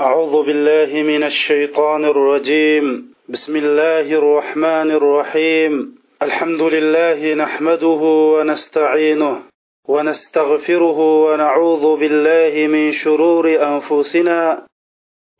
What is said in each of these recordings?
أعوذ بالله من الشيطان الرجيم. بسم الله الرحمن الرحيم. الحمد لله نحمده ونستعينه ونستغفره ونعوذ بالله من شرور أنفسنا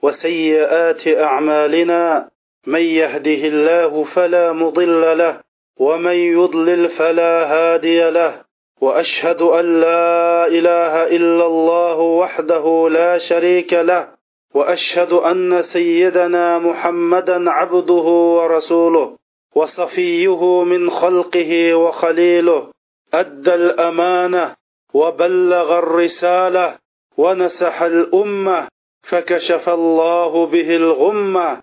وسيئات أعمالنا. من يهده الله فلا مضل له ومن يضلل فلا هادي له. وأشهد أن لا إله إلا الله وحده لا شريك له. وأشهد أن سيدنا محمدا عبده ورسوله وصفيه من خلقه وخليله أدى الأمانة وبلغ الرسالة ونسح الأمة فكشف الله به الغمة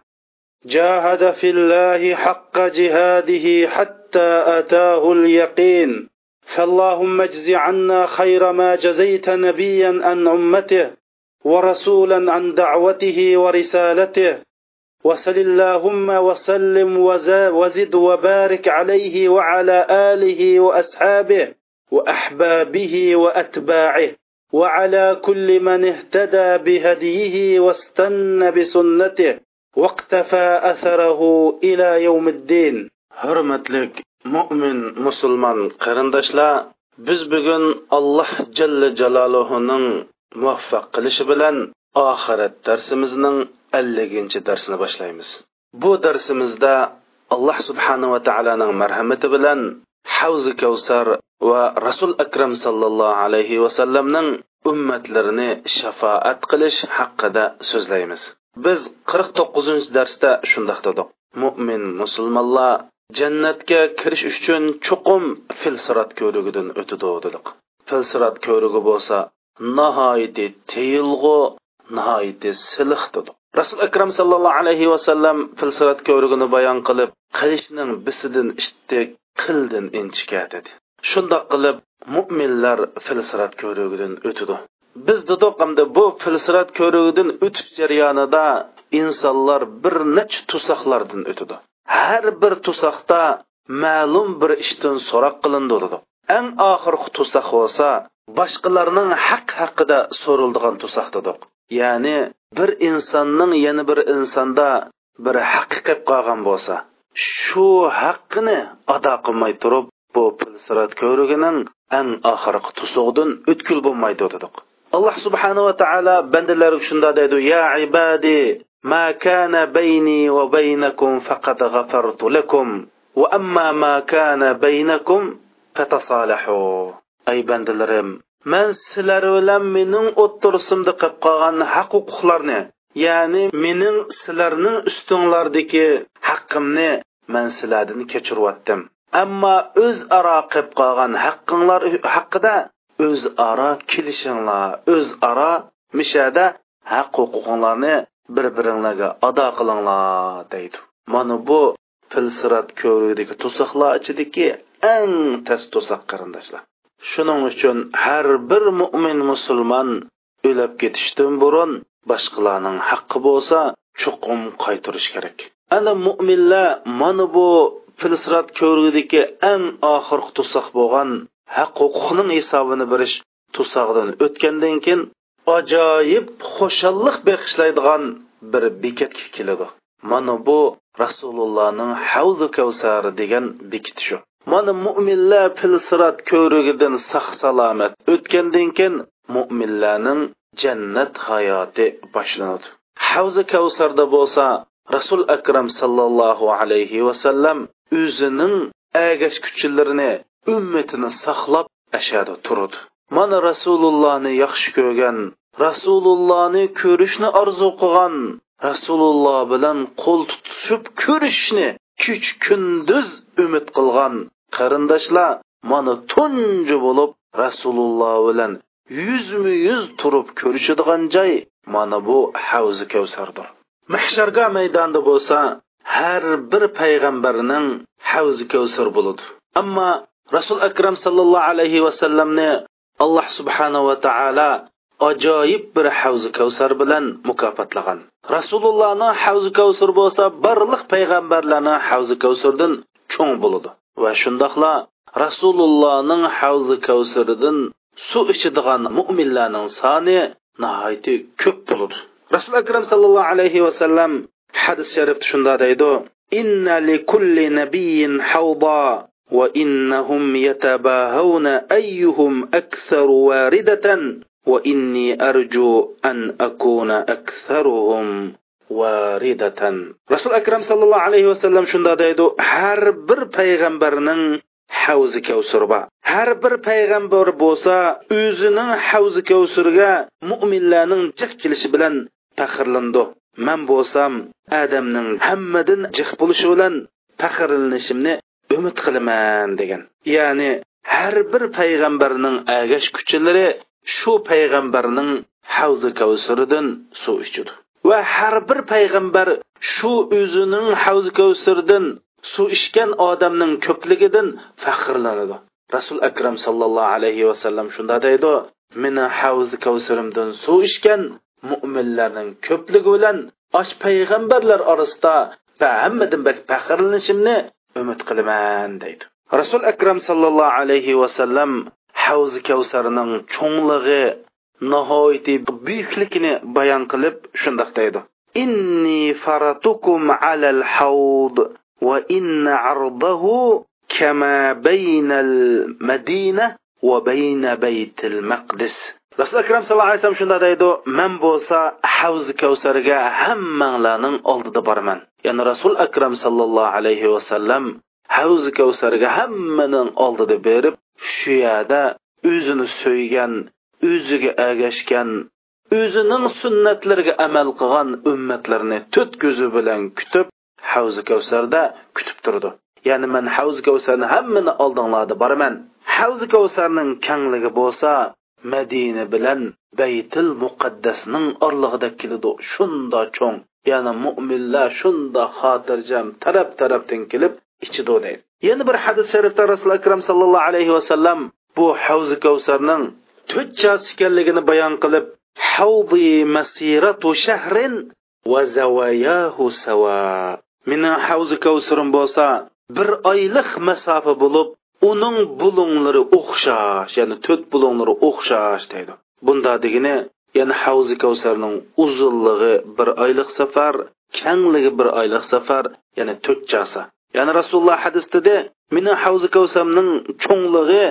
جاهد في الله حق جهاده حتى أتاه اليقين. فاللهم اجز عنا خير ما جزيت نبيا عن أمته ورسولا عن دعوته ورسالته. وسل اللهم وسلم وزد وبارك عليه وعلى آله وأصحابه وأحبابه وأتباعه. وعلى كل من اهتدى بهديه واستنى بسنته واقتفى أثره إلى يوم الدين. Hurmatlik mo'min musulmon qarindoshlar biz bugun alloh jalla jaloluhuning muvaffaq qilishi bilan oxirat darsimizning elliginchi darsini boshlaymiz. Bu darsimizda alloh subhanava taoloning marhamati bilan havzi kavsar va rasul akram sallallohu alayhi vasallamning ummatlarini shafoat qilish haqida so'zlaymiz. Biz qirq to'qqizinchi darsda shundoq dedik. Mo'min musulmonlar jannatga kirish uchun chuqum filsirat ko'rigidan o'tidi dedik. Filsirat ko'rigi bo'lsa nihoyatda tiyilg'u nihoyatda siliq dedik rasul akram sallallohu alayhi vasallam filsirat ko'rigini bayon qilib qilishning bisidan ishdi qildin inchika dedi. Shundoq qilib mo'minlar filsirat ko'rigidan o'tidi biz dedik hamda bu filsirat ko'rigidan o'tish jarayonida insonlar bir necha tusoqlardan o'tidi har bir tusoqda ma'lum bir ishdan so'roq qilindi dedi. Eng oxirgi tusoq bo'lsa boshqalarning haq haqida so'rildigan tusoq dedik ya'ni bir insonning yana bir insonda bir haqqi qilib qolgan bo'lsa shu haqqini ado qilmay turib bu pilsirat ko'rigining eng oxirgi tusug'idan o'tkul bo'lmaydi dedik alloh subhanava taolo bandalariga shunda deydi ya ibadi ما كان بيني وبينكم فقد غفرت لكم وأما ما كان بينكم فتصالحوا ay bandalarim men sizlar bilan mening o'ttirsimda qilib qolgan haq huquqlarni ya'ni mening sizlarning ustinglardagi haqqimni man sizlardan kechiryotdim ammo o'zaro qilib qolgan haqqinglar haqida o'zaro kelishinglar o'zaro mishada haq huquqinglarni bir biringlarga ado qilinglar deydi. Mana bu filsirat ko'rudagi to'soqlar ichidagi eng tas to'saq qarindoshlar. Shuning uchun har bir mo'min musulmon o'lib ketishdan burun boshqalarning haqqi bo'lsa chuqum qaytarish kerak. Ana mo'minlar mana bu filsrat ko'rgidiki eng oxirgi tusoq bo'lgan haq huquqning hisobini berish tusog'idan o'tgandan keyin ajoyib xushalliq bag'ishlaydigan bir bekatga keladi. Mana bu rasulullohning havzu kavsari degan bekiti shu. Mana mo'minlar filsirat ko'rigidan sog' salomat. O'tgandan keyin mo'minlarning jannat hayoti boshlanadi. Havzi kavsarda bo'lsa rasul akram sallallohu alayhi vasallam o'zining agash kuchilarini ummatini saqlab ashada turadi. Mana rasulullohni yaxshi ko'rgan rasulullohni ko'rishni orzu qilgan rasululloh bilan qo'l tutishib ko'rishni kuch kunduz umid qilgan qarindoshlar mana tunji bo'lib rasululloh bilan yuzma yuz turib ko'rishadigan joy mana bu havzi kavsardir. Mahsharga maydonda bo'lsa har bir payg'ambarning havzi kavsar bo'ladi. Ammo rasul akram sallallohu alayhi vasallamni alloh subhanava taolo ajoyib bir havzi kavsar bilan mukofotlagan. Rasulullohning havzi kavsar bo'lsa barliq payg'ambarlarning havzi kavsardan cho'ng bo'ladi. Va shundoqla rasulullohning havzi kavsaridan suv ichadigan mo'minlarning soni nihoyatda ko'p bo'ladi rasul akram sallallohu alayhi vasallam hadis sharifda shunda deydi inna li kulli nabiyyin hawda wa innahum yatabahawna ayyuhum aktharu waridatan wa inni arju an akuna aktharuhum varidatan rasul akram sallallohu alayhi vasallam shunda deydi har bir payg'ambarning havzi kavsur bor. Har bir payg'ambar bo'lsa o'zining havzi kavsurga mo'minlarning jiq kelishi bilan faxrlandi. Man bo'lsam adamning hammadan jiq bo'lishi bilan faxrlanishimni umid qilaman degan. Ya'ni har bir payg'ambarning agash kuchilari shu payg'ambarning havzi kavsuridan suv ichidi va har bir payg'ambar shu o'zining havzi kavsirdan suv ichgan odamning ko'pligidan faxrlanadi. Rasul akram sallallohu alayhi vasallam shunda deydi meni havzi kavsirimdan suv ichgan mo'minlarning ko'pligi bilan osh payg'ambarlar orasida hammadan bak faxrlanishimni umid qilaman deydi. Rasul akram sallallohu alayhi vasallam havzi kavsarining cho'nglig'i nihoyatda buyuklikni bayon qilib shundoq deydi. Inni faratukum alal havd va inna ardahu kama baynal madina va bayna baytil maqdis. Rasul akram sallallohu alayhi vasallam shunda deydi men bo'lsa havz kavsarga hammanglarning oldida boraman. Ya'ni rasul akram sallallohu alayhi vasallam havz kavsarga hammaning oldida berib shu yerda o'zini so'ygan o'ziga agashgan o'zining sunnatlariga amal qilgan ummatlarni to'rt ko'zi bilan kutib havzi kavsarda kutib turdi. Ya'ni man havzi kavsarni hammani oldinglarda boraman. Havzi kavsarning kangligi bo'lsa madina bilan baytil muqaddasning orlig'ida keladi. Shunda cho'ng ya'ni mo'minlar shunda xotirjam taraf tarafdan kelib ichidi deydi yana bir hadis sharifda rasuli akram sallallohu alayhi vasallam bu havzi kavsarning to'rt chas ekanligini bayon qilib havdi masiratu shahrin va zavayahu sawa meni havzi kavsarim bo'lsa bir oylik masofa bo'lib uning bulunglari o'xshash ya'ni to'rt bulunglari o'xshash deydi. Bunda degani ya'ni havzi kavsarning uzunligi bir oylik safar kengligi bir oylik safar ya'ni to'rt chasa ya'ni rasululloh hadisida meni havzi kavsamning cho'ngligi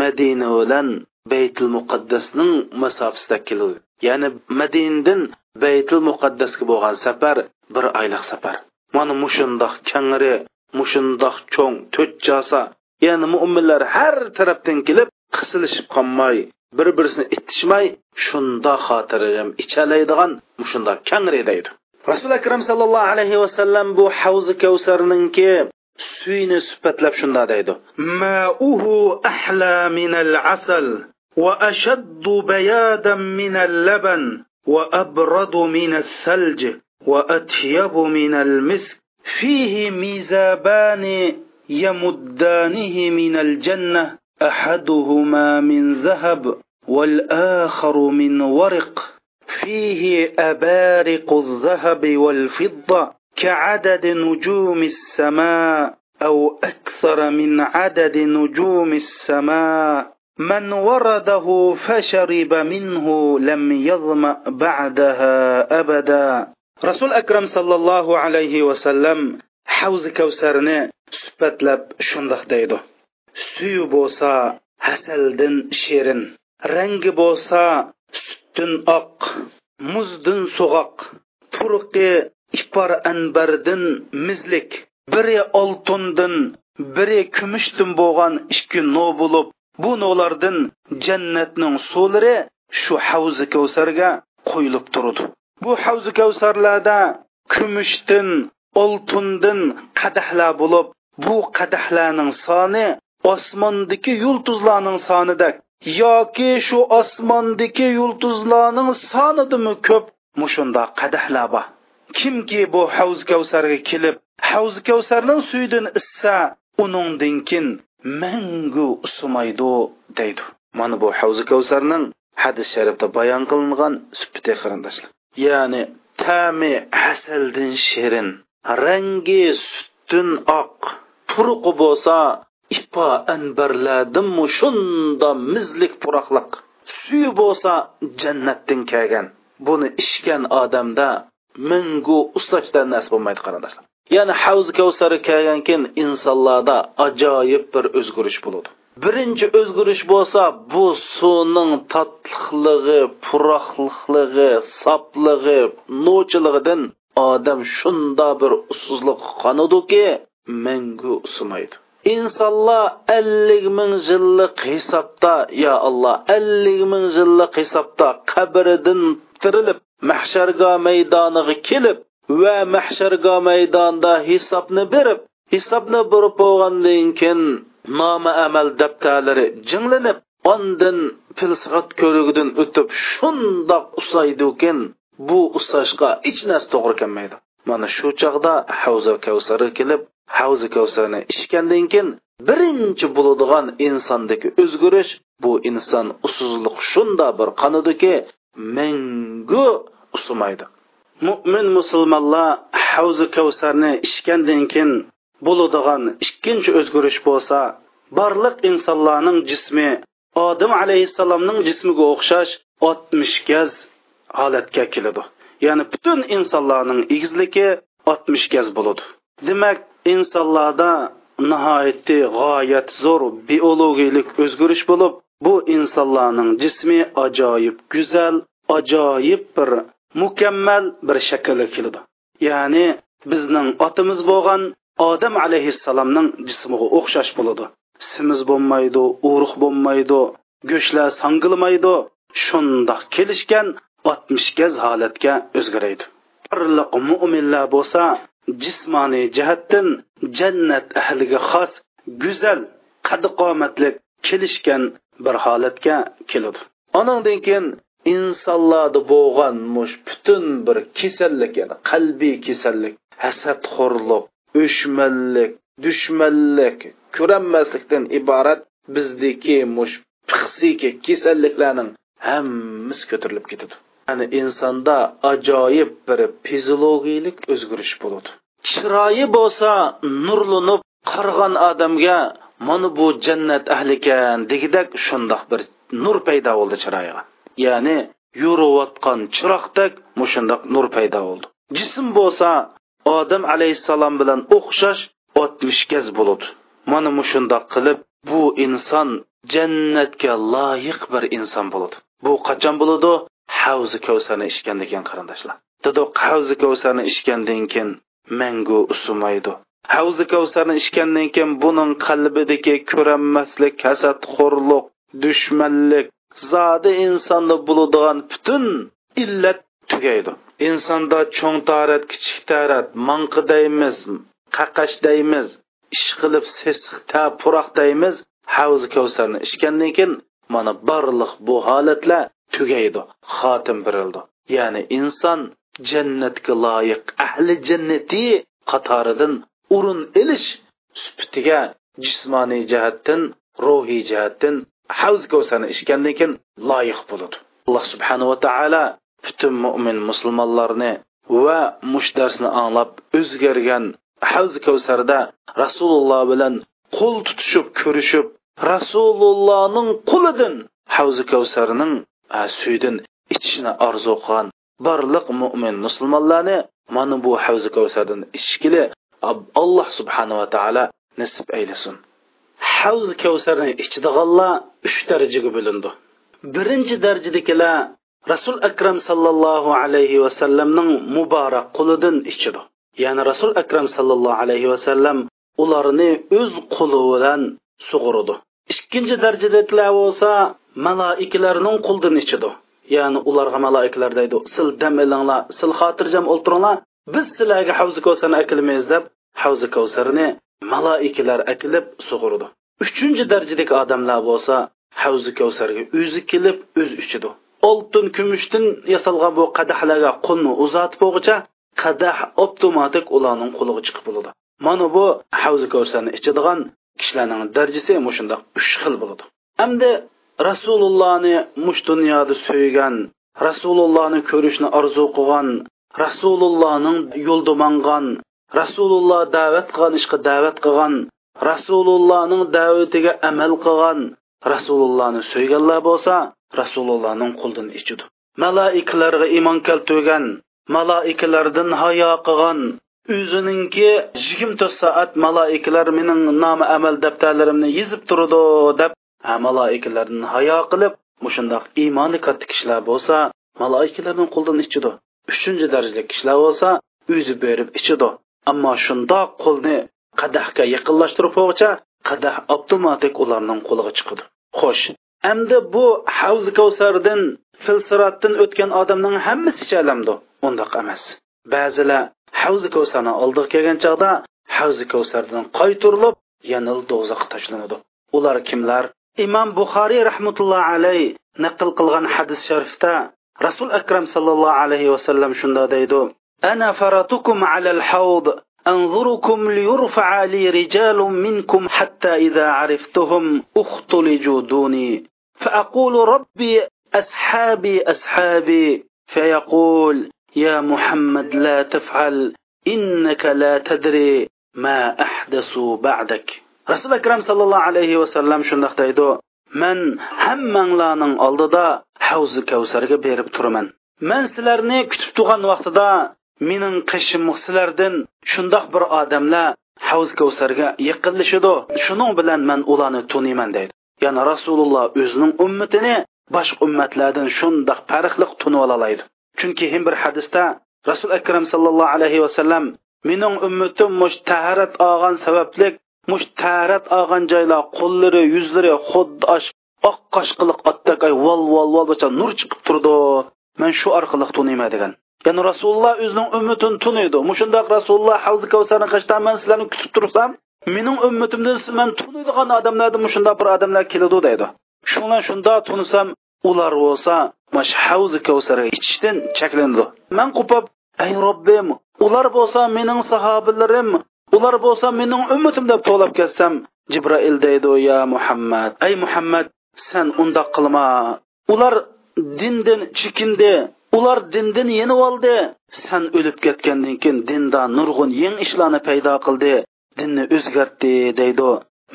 madina bilan baytul muqaddasning masofasida keladi ya'ni madinadan baytul muqaddasga bo'lgan safar bir oylik safar. Mana mushundoq kangri mushundoq cho'ng to'rt josa. Ya'ni mo'minlar har tarafdan kelib qisilishib qolmay bir birisini itishmay shunda xotirjam ichalaydigan mushundoq kangri deydi. Rasuli akram sallallohu alayhi vasallam bu havzi kavsarninki suyni suhbatlab shunda deydi. Mauhu ahla min al asal. وأشد بيادا من اللبن وأبرد من الثلج وأطيب من المسك. فيه ميزابان يمدانه من الجنة أحدهما من ذهب والآخر من ورق. فيه أبارق الذهب والفضة كعدد نجوم السماء أو أكثر من عدد نجوم السماء. من ورده فشرب منه لم يظمأ بعدها أبدا رسول أكرم صلى الله عليه وسلم حوز كوسرني سبتلب شندق ديدو suyi bo'lsa hasaldan shirin rangi bo'lsa sutdin oq muzdin so'g'oq turqi ipor anbardin mizlik biri oltindin biri kumushdan bo'lgan ikki no bo'lib bu nolardan jannatning suvlari shu havzi kavsarga qo'yilib turadi. Bu havzi kavsarlarda kumushdan oltindin qadahlar bo'lib bu qadahlarning soni osmondagi yulduzlarning sonida yoki shu osmondagi yulduzlarning sonidimi ko'p mushunda qadahlar bor. Kimki bu havz kavsarga kelib havz kavsarning suyidan issa uningdinkin mangu usumaydi deydi. Mana bu havzi kavsarning hadis sharifda bayon qilingan sufiti qarindoshlar. Ya'ni tami hasaldan shirin rangi sutdin oq turqi bo'lsa ipo anbarladimmi shunda mizlik puroqliq suyi bo'lsa jannatdan kelgan. Buni ichgan odamda mingu uslashdan nasib bo'lmaydi qarindoshlar. Ya'ni havz kavsari kelgan keyin insonlarda ajoyib bir o'zgarish bo'ladi. Birinchi o'zgarish bo'lsa bu suvning tatliqligi puroqliqligi soplig'i novchiligidan odam shunda bir usuzlik qonudiki mangu usumaydi insonlar ellik ming yillik hisobda yo alloh ellik ming yillik hisobda qabridan tirilib mahsharga maydoniga kelib va mahsharga maydonda hisobni berib hisobni berib bo'lgandan keyin noma amal daftarlari jinglanib ondan filsifat ko'rigidan o'tib shundoq usaydikin bu usashga hech narsa to'g'ri kelmaydi. Mana shu chog'da havza kavsari kelib havzi kavsarni ichgandan keyin birinchi bo'ladigan insondagi o'zgarish bu inson usuzliq shunda bir qanidiki mangu usumaydi. Mo'min musulmonlar havzi kavsarni ichgandan keyin bo'ladigan ikkinchi o'zgarish bo'lsa barliq insonlarning jismi odam alayhissalomning jismiga o'xshash oltmish gaz holatga keladi. Ya'ni butun insonlarning egizligi oltmish gaz bo'ladi. Demak insonlarda nihoyatda g'oyat zo'r biologiyalik o'zgarish bo'lib bu insonlarning jismi ajoyib go'zal ajoyib bir mukammal bir shaklga keladi. Ya'ni bizning otimiz bo'lgan odam alayhissalomning jismiga o'xshash bo'ladi. Simiz bo'lmaydi urug' bo'lmaydi go'shtlar sangilmaydi shundoq kelishgan oltmishgaz holatga o'zgaraydi barliq mo'minlar bo'lsa jismoniy jihatdan jannat ahliga xos go'zal qadqomatli kelishgan bir holatga keladi. Anandan keyin insonlarda bo'lgan mush butun bir kasallik ya'ni qalbiy kasallik hasadxo'rlik o'shmanlik dushmanlik ko'ranmaslikdan iborat bizdagi mush pixsiki kasalliklarning hammasi ko'tarilib ketadi. Ya'ni insonda ajoyib bir fiziologiyalik o'zgarish bo'ladi. Chiroyi bo'lsa nurlanib qarg'an odamga mana bu jannat ahlikan degidak shundoq bir nur paydo bo'ldi chiroyiga. Ya'ni yurayotgan chiroqdek mushundoq nur paydo bo'ldi. Jism bo'lsa odam alayhissalom bilan o'xshash oltmish gaz bo'ladi mana mushundoq qilib bu inson jannatga loyiq bir inson bo'ladi bu qachon bo'ladi havzi kavsarni ichgandan keyin qarindoshlar. Dedi havzi kavsarni ichgandan keyin mangu usumaydi. Havzi kavsarni ichgandan keyin buning qalbidagi ko'ranmaslik hasadxo'rlik dushmanlik zodi insonni bo'ladigan butun illat tugaydi. Insonda cho'ng tarat kichik tarat manqi deymiz qaqash deymiz ish qilib sesiqta puroq deymiz havzi kavsarni ichgandan keyin mana barliq bu holatlar tugaydi xotim birildi. Ya'ni inson jannatga loyiq ahli jannati qatoridan o'rin ilish sufitiga jismoniy jihatdan ruhiy jihatdan havz kavsarni ichgandan keyin loyiq bo'ladi. Alloh subhanava taolo butun mo'min musulmonlarni va mush darsni anglab o'zgargan havz kavsarda rasululloh bilan qo'l tutishib ko'rishib rasulullohning qo'lidan havzi kavsarning suydan ichishni orzu qilgan barliq mo'min musulmonlarni mana bu havzi kavsardan ichishgili alloh subhanava taolo nasib aylasin havz kavsarni ichadiganlar uch darajaga bo'lindi. Birinchi darajadagilar rasul akram sallallohu alayhi vasallamning muborak qo'lidan ichidi ya'ni rasul akram sallallohu alayhi vasallam ularni o'z qo'li bilan sug'urdi. Ikkinchi darajadagilar bo'lsa maloikalarning qo'lidan ichidi ya'ni ularga malaikalar deydi sil dam ilinglar sil xotirjam o'ltiringlar biz sizlarga havzi kavsarni akilmaymiz deb havzi kavsarni malaikalar akilib sug'urdi. Uchinchi darajadagi odamlar bo'lsa havzi kavsarga o'zi kelib o'zi ichidi oltin kumushdan yasalgan bu qadahlarga qo'lni uzatib bo'lg'icha qadah avtomatik ularning qo'liga chiqib bo'ladi. Mana bu havzi kavsarni ichadigan kishilarning darajasi mushundoq uch xil bo'ladi. Hamda rasulullohni mush dunyoda suygan rasulullohni ko'rishni orzu qilgan rasulullohning yo'lda mangan rasululloh da'vat qilgan ishga da'vat qilgan rasulullohning da'vatiga amal qilgan rasulullohni so'yganlar bo'lsa rasulullohning qo'lidan ichidi malaikalarga iymon keltirgan malaikalardan hayo qilgan o'zininki yigirma to'rt soat malaikalar mening nomi amal daftarlarimni yezib turdi deb ha malaikalardan hayo qilib mushundoq iymoni katta kishilar bo'lsa malaikalarning qo'ldan ichidi uchinchi darajali kishilar bo'lsa o'zi berib ichidi ammo shundoq qo'lni qadahga yaqinlashtirib qo'yguncha qadah avtomatik ularning qo'liga chiqadi xo'sh endi bu havz kavsardan filsiratdan o'tgan odamning hammasi chalamdi undoq emas. Ba'zilar havzi kavsarni oldiga kelgan chog'da havzi kavsardan qaytirilib yana do'zaxga tashlanadi. Ular kimlar? Imom buxoriy rahmatullohi alayhi naql qilgan hadis sharifda rasul akram sallallohu alayhi vasallam shunda deydi ana faratukum alal havd أنظركم ليرفع لي رجال منكم حتى إذا عرفتهم اختلجوا دوني فأقول ربي أصحابي أصحابي. فيقول يا محمد لا تفعل إنك لا تدري ما أحدثوا بعدك. رسول أكرم صلى الله عليه وسلم شندق ديدو من hammanglarning oldida havzi kavsarga berib turaman man sizlarni kutib turgan vaqtida mening qishim sizlardan shundoq bir odamlar havz kavsarga yaqinlashidi shuning bilan man ularni tuniyman deydi. Ya'ni rasululloh o'zining ummatini boshqa ummatlardan shundoq farqli tunib olalaydi. Chunki ham bir hadisda rasul akram sallallohu alayhi vasallam mening ummatim mush taharat olgan sababli mush taharat olgan joylar qo'llari yuzlari xuddi oq qoshqiliq otdaqay vol vol vol bo'lsa nur chiqib turdi. Man shu orqali tuniyman degan. Ya'ni rasululloh o'zining ummatini tuniydi mushundoq rasululloh havzi kavsarni qashdan man sizlarni kutib tursam mening ummatimdan man tuniydigan odamlardan mushundoq bir odamlar keladi deydi. Shundan shundoq tunisam ular bo'lsa mash havzi kavsarga ichishdan cheklanadi. Man qo'pab ey robbim ular bo'lsa mening sahobalarim ular bo'lsa mening ummatim deb to'lab ketsam jibrail deydi ya muhammad ey muhammad sen undoq qilma. Ular dindan chekindi. Ular dindan yenib oldi. San o'lib ketgandan keyin dinda nurg'un yeng ishlarni paydo qildi. Dinni o'zgartdi deydi.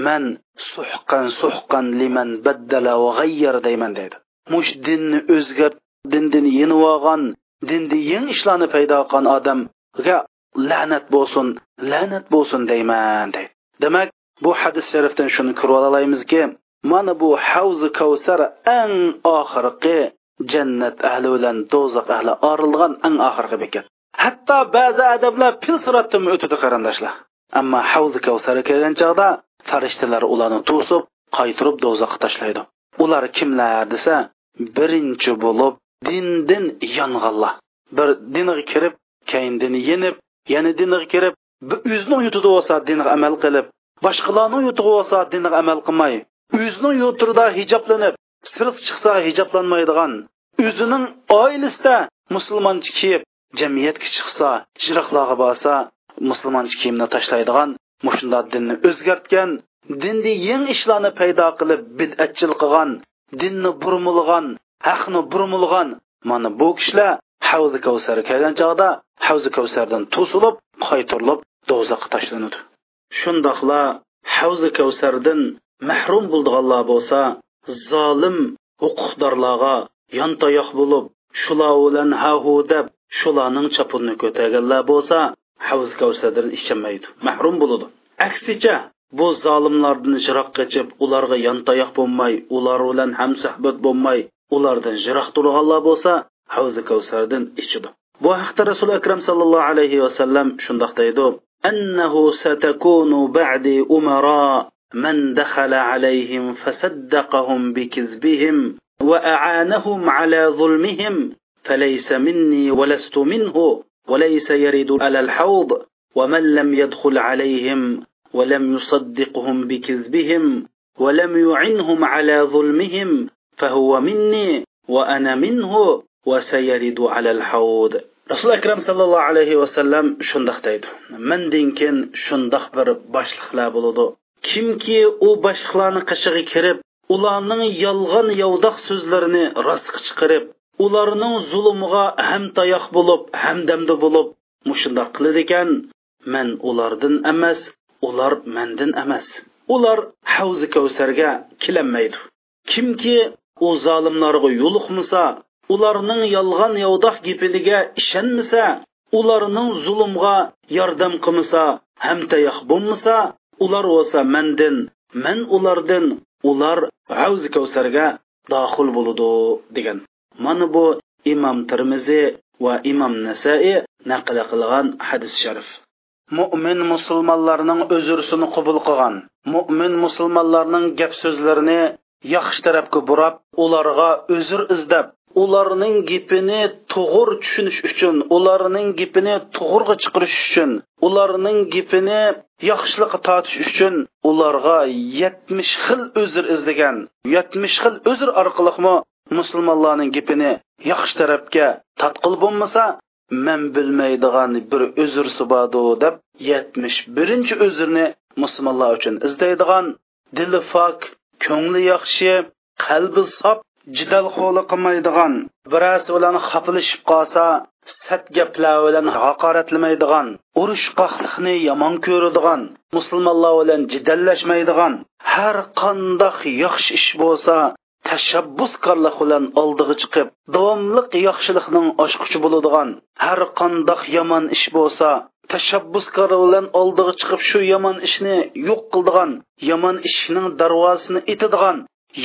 Man suhqan suhqan liman baddala va g'ayyar deyman deydi. Mush dinni o'zgart dindan yenib olgan dinda yeng ishlarni paydo qilgan odamga la'nat bo'lsin la'nat bo'lsin deyman deydi. Demak bu hadis sharifdan shuni ko'rib olamizki mana bu havzi kavsar eng oxirgi jannat ahli bilan do'zax ahli orilgan eng oxirgi bekat. Hatto ba'zi adablar pil siratdan o'tadi qarindoshlar. Ammo havzi kavsarga kelgan chog'da farishtalar ularni to'sib qaytirib do'zaxga tashlaydi. Ular kimlar desa birinchi bo'lib dindin yonganlar bir dinga kirib keyin dini yenib yana dinga kirib o'zini yutida bo'lsa dinga amal qilib boshqalarning yutug'i bo'lsa dinga amal qilmay o'zini yurtida hijoblanib sirq chiqsa hijoblanmaydigan o'zining oilasida musulmoncha kiyib jamiyatga chiqsa jiroqlarga borsa musulmoncha kiyimni tashlaydigan mushunda dinni o'zgartgan dinni yangi ishlarni paydo qilib bid'atchil qilgan dinni burmilgan haqni burmilgan mana bu kishilar havzi kavsar kelgan chog'da havzi kavsardan to'silib qaytirilib do'zaxga tashlanadi. Shundoqla havzi kavsardan mahrum bo'ldiganlar bo'lsa zolim huquqdorlarga yontayoq bo'lib shular bilan hahu deb shularning chopinini ko'targanlar bo'lsa havz kavsardan ichmaydi mahrum bo'ladi. Aksicha bu zolimlardan jiroq qochib ularga yontayoq bo'lmay ular bilan hamsuhbat bo'lmay ulardan jiroq turganlar bo'lsa havzi kavsardan ichidi bu haqda rasul akram sallallohu alayhi vasallam shundoq deydi. Annahu satakunu ba'di umara من دخل عليهم فصدقهم بكذبهم وأعانهم على ظلمهم فليس مني ولست منه وليس يرد على الحوض ومن لم يدخل عليهم ولم يصدقهم بكذبهم ولم يعنهم على ظلمهم فهو مني وأنا منه وسيرد على الحوض. rasul akram sallallohu alayhi vasallam shundoq mandan keyin shundoq bir boshliqlar bo'ladi kimki u boshliqlarni qishig'i kirib ularning yolg'on yovdoq so'zlarini rostga chiqarib ularning zulmiga ham tayoq bo'lib hamdamda bo'lib mushundoq qiladi ekan. Man ulardan emas ular mandan emas. Ular havzi kavsarga kelolmaydi kimki u zolimlarga yo'liqmasa ularning yolg'on yovdoq gapiga ishonmasa ularning zulmga yordam qilmasa ham tayoq bo'lmasa ular bo'lsa mandin man ulardan ular havz kavsarga dohil bo'ludi degan. Mana bu imom termiziy va imom nasai naql qilgan hadis sharif. Mo'min musulmonlarning uzrsini qabul qilgan mo'min musulmonlarning gap so'zlarini yaxshi tarafga burab ularga uzr izlab ularning gapini to'g'ri tushunish uchun ularning gapini to'g'riga chiqarish uchun ularning gapini yaxshilikqa tortish uchun ularga yetmish xil uzr izlagan. Yetmish xil uzr orqali musulmonlarning gapini yaxshi tarafga tatqil bo'lmasa man bilmaydigan bir uzr subadu deb yetmish birinchi uzrni musulmonlar uchun izlaydigan. Dili fok ko'ngli yaxshi qalbi sof jidal qo'li qilmaydigan birasi bilan xafilishib qolsa sat gaplar bilan haqoratlamaydigan urushqoqlikni yomon ko'radigan musulmonlar bilan jidallashmaydigan har qandoq yaxshi ish bo'lsa tashabbuskorlik bilan oldiga chiqib davomliq yaxshilikning oshquchi bo'ladigan har qandoq yomon ish bo'lsa tashabbuskor bilan oldiga chiqib shu yomon ishni yo'q qildigan yomon ishning darvozasini etadigan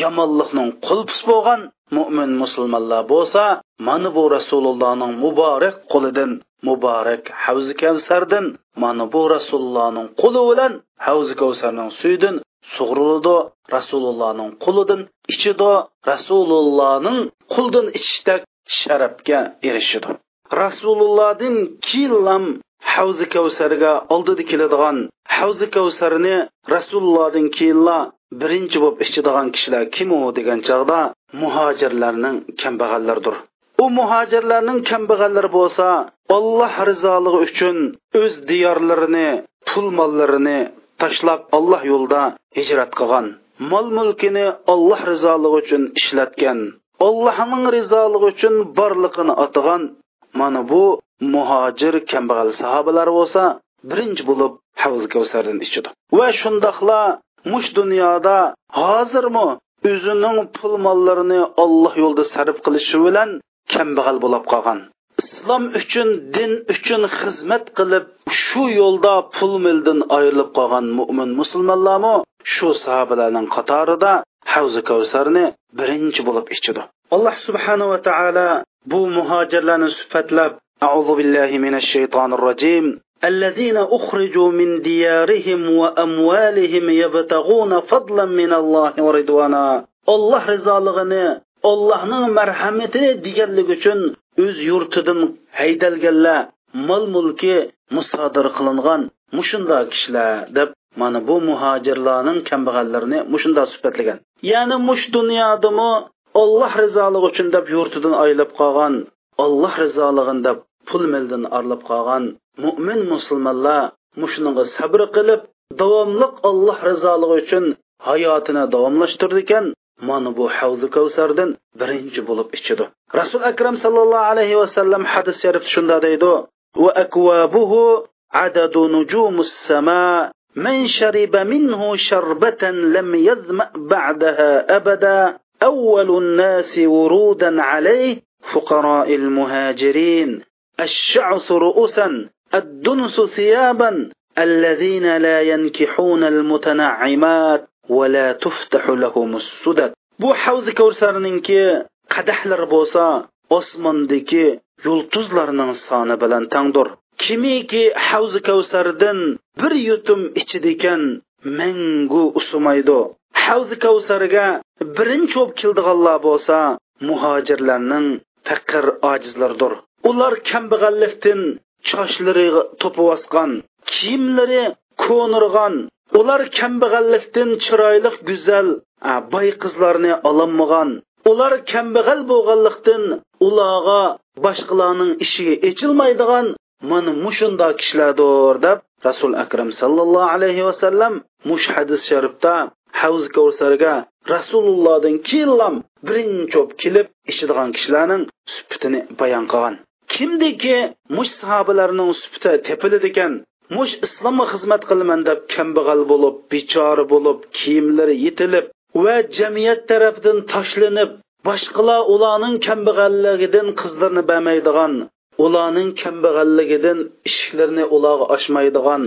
yomonlikning qulpis bo'lgan mo'min musulmonlar bo'lsa mana bu rasulullohning muborak qo'lidan muborak havzi kavsardan mana bu rasulullohning qo'li bilan havzi kavsarning suyidan sug'urildi. Rasulullohning qulidan ichidi rasulullohning qo'ldan ichishdek sharafga erishidi rasulullohdan keyin havzi kavsarga oldida keladigan havzi kavsarni rasulullohdan keyinla birinchi bo'lib ichadigan kishilar kim u degan chog'da muhojirlarning kambag'allardir. U muhojirlarning kambag'allari bo'lsa olloh rizoligi uchun o'z diyorlarini pul mollarini tashlab olloh yo'lida hijrat qilgan. Mol mulkini olloh rizoligi uchun ishlatgan ollohning rizoligi uchun borliqini atagan mana bu muhojir kambag'al sahobalar bo'lsa birinchi bo'lib havz kavsardan ichidi va shundoqla mush dunyoda hozirmi o'zining pul mollarini olloh yo'lida sarf qilishi bilan kambag'al bo'lib qolgan. Islom uchun din uchun xizmat qilib shu yo'lda pul mildan ayrilib qolgan mo'min musulmonlarmi? Shu sahobalarning qatorida havzi kavsarni birinchi bo'lib ichidi alloh subhanava taolo bu muhojirlarni sifatlab أعوذ بالله من الشيطان الرجيم الذين أخرجوا من ديارهم وأموالهم يبتغون فضلا من الله ورضوانا الله رضالığını Allah'ın merhametini digerlik üçün öz yurtidan haydalganlar mol mulki musodir qilingan mushunda kishilar deb mana bu muhojirlarning kambag'allarini mushunda sifatlagan ya'ni mush dunyodami olloh rizoligi uchun deb yurtidan aylab qolgan olloh rizolig'ini deb pul mildan arlab qolgan mo'min musulmonlar mushuninga sabr qilib davomliq alloh rizoligi uchun hayotini davomlashtirdi ekan mana bu havzi kavsardan birinchi bo'lib ichidi rasul akram sallallohu alayhi vasallam hadis sharif shunda deydi va akwabuhu adadu nujumus sama من شرب منه شربة لم يظمأ بعدها أبدا أول الناس ورودا عليه فقراء المهاجرين الشعث رؤوسا الدنس ثيابا الذين لا ينكحون المتنعمات ولا تفتح لهم السدد بو حوز كورسارنينكي قدحلر بوسا Osmandaki yıldızlarının sanı bilen tandır. Kimi ki havz kevserden bir yutum içi. Havzi kavsariga birinchi bo'lib keldiganlar bo'lsa muhojirlarning faqir ojizlardir ular kambag'allikdan choshlari to'pivosgan kiyimlari ko'nirgan. Ular kambag'allikdan chiroyli go'zal boy qizlarni ololmagan ular kambag'al bo'lganlikdan ularga boshqalarning ishiga echilmaydigan mana mushunda kishilardir deb rasul akram sallallohu alayhi vasallam mush hadis sharifda havz kavsarga rasulullohdan keyin birinchi kelib ichadigan kishilarning supitini bayon qilgan. Kimdiki mush sahobalarning supiti tepiladi ekan mush islomga xizmat qilaman deb kambag'al bo'lib bechora bo'lib kiyimlari yetilib va jamiyat tarafidan tashlanib boshqalar ularning kambag'alligidan qizlarni bermaydigan ularning kambag'alligidan ishlarni ularga ochmaydigan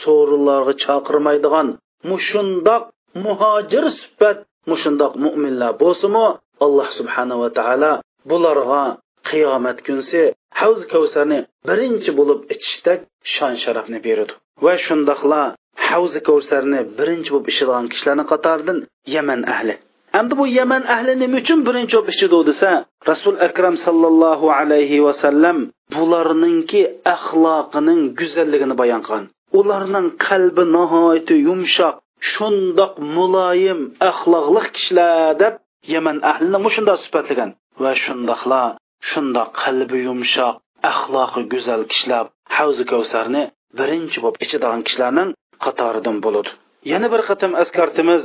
so'rilarga chaqirmaydigan mushundoq muhojir sifat mushundoq mo'minlar bo'lsimi alloh subhanava taolo bularga qiyomat kunsi havz kavsarni birinchi bo'lib ichishdak shon sharafni beradi. Va shundoqla havzi kavsarni birinchi bo'lib ichadigan kishilarni qatoridan yaman ahli. Endi bu yaman ahli nima uchun birinchi bo'lib ichidi desa rasul akram sallallohu alayhi vasallam bularninki axloqining go'zalligini bayon qilgan. Ularning qalbi nihoyatda yumshoq shundoq muloyim axloqliq kishilar deb yaman ahlini mushundoq sifatlagan va shundoqla shundoq qalbi yumshoq axloqi go'zal kishilar havzi kavsarni birinchi bo'lib ichadigan kishilarning qatoridan bo'ladi yana bir qatam askartimiz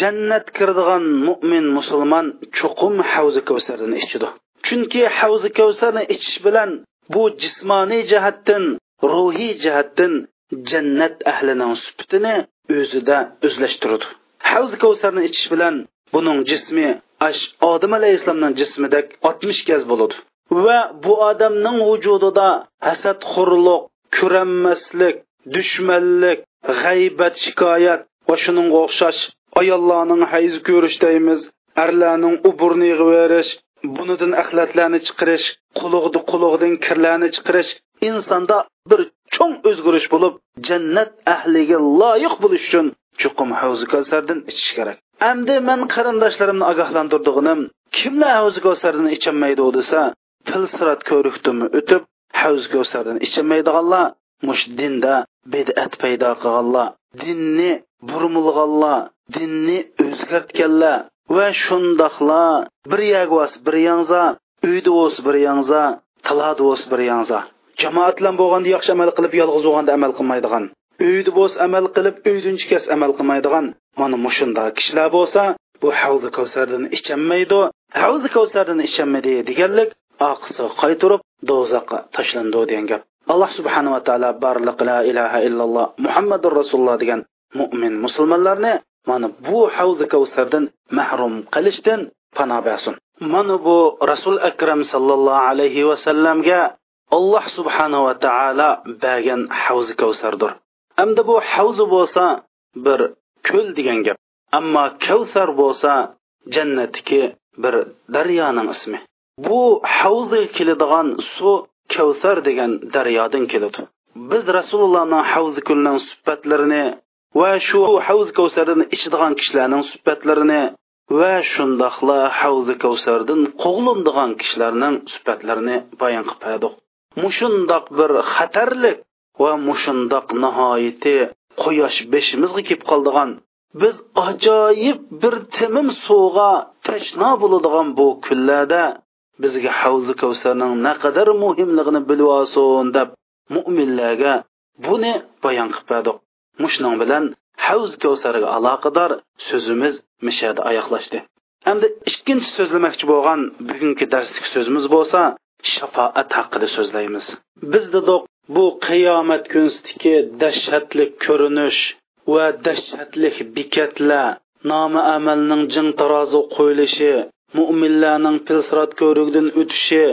jannat kiradigan mo'min musulmon chuqum havzi kavsardan ichidi chunki havzi kavsarni ichish bilan bu jismoniy jihatdan ruhiy jihatdan jannat ahlining sifatini o'zida o'zlashtiradi havzi kavsarni ichish bilan buning jismi ash odam alayhissalomning jismidek oltmish gaz bo'ladi. Va bu odamning vujudida hasadxo'rlik ko'ranmaslik dushmanlik g'aybat shikoyat va shuningga o'xshash ayollarning hayz ko'rish deymiz arlarning uburni yig'iverish bunidan axlatlarni chiqarish qulug'di qulug'dan kirlarni chiqarish insonda bir cho'ng o'zgarish bo'lib jannat ahliga loyiq bo'lish uchun chuqum havzi kavsardan ichish kerak. Endi man qarindoshlarimni ogohlantirdig'inim kimlar havzi kavsardan icholmaydi desa pilsirat ko'rikdimi o'tib havzi kavsardan icholmaydiganlar mush dinda bid'at paydo qilganlar dinni burmulg'anlar dinni o'zgartganlar va shundoqlar. Bir yagvas bir yangza uyda bo'lsa bir yangza tilada bo'lsa bir yangza. Jamoat bilan bo'lganda yaxshi amal qilib yolg'iz bo'lganda amal qilmaydigan. Uyda bo'lsa amal qilib uydan chiqas amal qilmaydigan. Mana mushunda kishilar bo'lsa bu havzi kavsardan ichanmaydi havzi kavsardan ichanmaydi deganlik oqisi qaytirib do'zaxqa tashlandi degan gap. Alloh subhanava taolo barliq la ilaha illalloh muhammadur rasululloh degan mo'min musulmonlarni mana bu havzi kavsardan mahrum qilishdan pano bersin. Mana bu rasul akram sallallohu alayhi vasallamga alloh subhanava taolo bergan havzi kavsardir. Hamda bu havzi bo'lsa bir ko'l degan gap ammo kavsar bo'lsa jannatdagi bir daryoning ismi. Bu havzga keladigan suv kavsar degan daryodan keladi. Biz rasulullohning havzi kulning suhbatlarini va shu havz kavsardan ichadigan kishilarning suhbatlarini va shundoqla havzi kavsardan qo'g'lindigan kishilarning suhbatlarini bayon qilib berdik mushundoq bir xatarlik va mushundoq nihoyati quyosh beshimizga kelib qoldigan biz ajoyib bir timim suvga tashno bo'ladigan bu kunlarda bizga havzi kavsarning naqadar muhimligini bilib olsin deb mo'minlarga buni bayon qilib berdik. Mushning bilan havz kavsariga aloqador so'zimiz mishada oyoqlashdi. Endi ikkinchi so'zlamoqchi bo'lgan bugungi darslik so'zimiz bo'lsa shafoat haqida so'zlaymiz. Biz dedik bu qiyomat kunsidagi dahshatli ko'rinish va dahshatli bekatlar nomi amalning jing tarozi qo'yilishi mo'minlarning pilsirat ko'rigidan o'tishi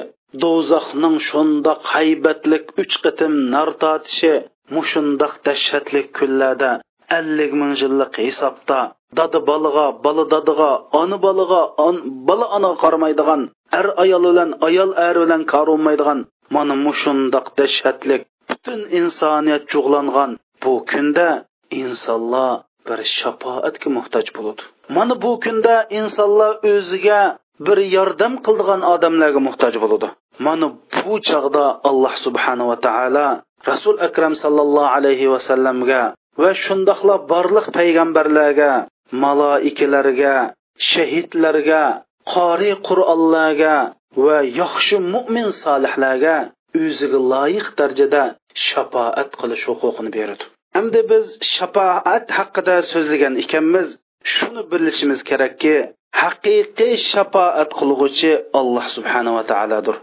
do'zaxning shundoq haybatlik uch qitim nar tortishi mushundoq dahshatli kunlarda ellik ming yillik hisobda dada bolaga bola dadaga ona bolaga on, bola onaga qaramaydigan er ayol bilan ayol er bilan qarolmaydigan mana mushundoq dahshatlik butun insoniyat jug'langan bu kunda insonlar bir shafoatga muhtoj bo'ladi. Mana bu kunda insonlar o'ziga bir yordam qildigan odamlarga muhtoj bo'ladi. Mana bu chog'da alloh subhanava taolo rasul akram sallallohu alayhi vasallamga va shundoqla barliq payg'ambarlarga maloikalarga shahidlarga qori qur'onlarga va yaxshi mo'min solihlarga o'ziga loyiq darajada shafoat qilish huquqini beradi. Hamda biz shafoat haqida so'zlagan ekanmiz shuni bilishimiz kerakki haqiqiy shafoat qilg'uchi alloh subhanava taolodir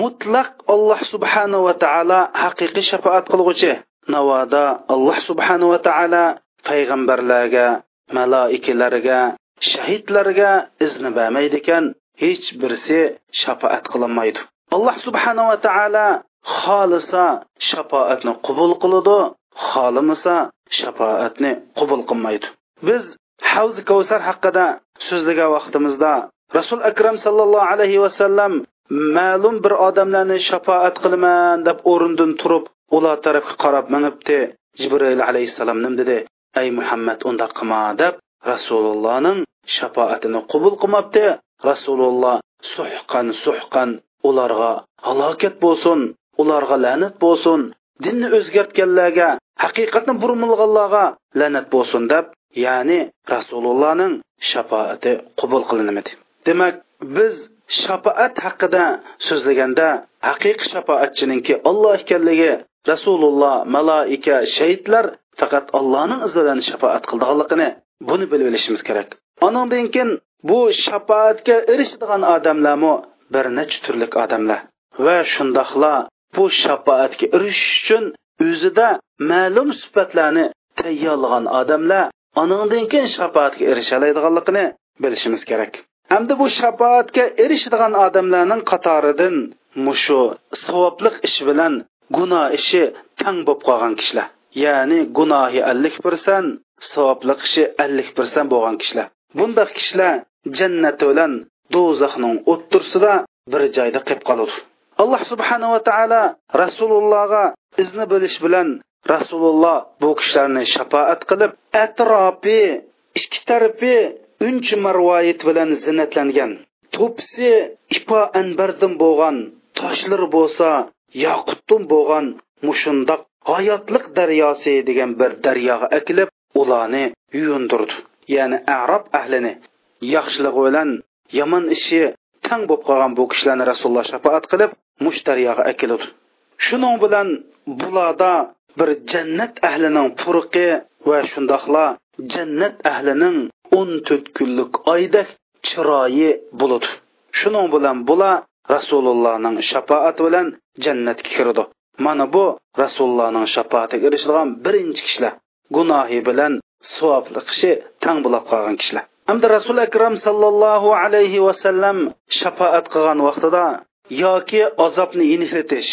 mutlaq alloh subhanava taolo haqiqiy shafoat qilg'uchi navoda alloh subhanava taolo payg'ambarlarga maloikalarga shahidlarga izni bermaydi ekan hech birisi shafoat qilinmaydi. Alloh subhanava taolo xohlasa shafoatni qabul qiladi xohlamasa shafoatni qabul qilmaydi. Biz havzi kavsar haqida so'zlagan vaqtimizda rasul akram sallallohu alayhi vasallam ma'lum bir odamlarni shafoat qilaman deb o'rnidan turib ular tarafga qarab minibdi jibril alayhissalom nim dedi ey muhammad undaq qilma deb rasulullohning shafoatini qabul qilmabdi rasululloh suhqan suhqan ularga halokat bo'lsin ularga la'nat bo'lsin dinni o'zgartganlarga haqiqatni burmilganlarga la'nat bo'lsin deb ya'ni rasulullohning shafoati qabul qilinmadi demak biz shafoat haqida so'zlaganda haqiqiy shafoatchininki olloh ekanligi rasululloh malaika shahidlar faqat allohning izidan shafoat qildiganligini buni bilib olishimiz kerak. Anandan keyin bu shafoatga erishadigan odamlarmi? Bir necha turli odamlar. Va shundoqla bu shafoatga erishish uchun o'zida ma'lum sifatlarni tayyorlagan odamlar anandan keyin shafoatga erisha oladiganligini bilishimiz kerak. Hamda bu shafoatga erishadigan odamlarning qatoridan mushu savobliq ish bilan gunoh ishi tang bo'lib qolgan kishilar. Ya'ni gunohi ellik persent savobli ishi ellik persent bo'lgan kishilar. Bundoq kishilar jannat bilan do'zaxning o'ttirsida bir joyda qilib qoladi. Alloh subhanava taolo rasulullohga izni bilish bilan rasululloh bu kishilarni shafoat qilib atrofi ikki tarafi unchi marvoyit bilan zinatlangan to'pisi ipo anbardan bo'lgan toshlar bo'lsa yoqutdin bo'lgan mushundoq hayotliq daryosi degan bir daryoga akilib ularni yuyundirdi. Ya'ni arob ahlini yaxshiligi bilan yomon ishi tang bo'lib qolgan bu kishilarni rasululloh shafoat qilib mush daryoga akiladi shuning bilan bularda bir jannat ahlining purqi va shundoqla jannat ahlining o'n to'rt kunlik oyda chiroyi bo'ladi shuning bilan bular rasulullohning shafoati bilan jannatga kiradi mana bu rasulullohning shafoatiga erishilgan birinchi kishilar. Gunohi bilan savobli kishi tang bo'lib qolgan kishilar. Hamda rasul akram sallallohu alayhi vasallam shafoat qilgan vaqtida yoki azobni yenilitish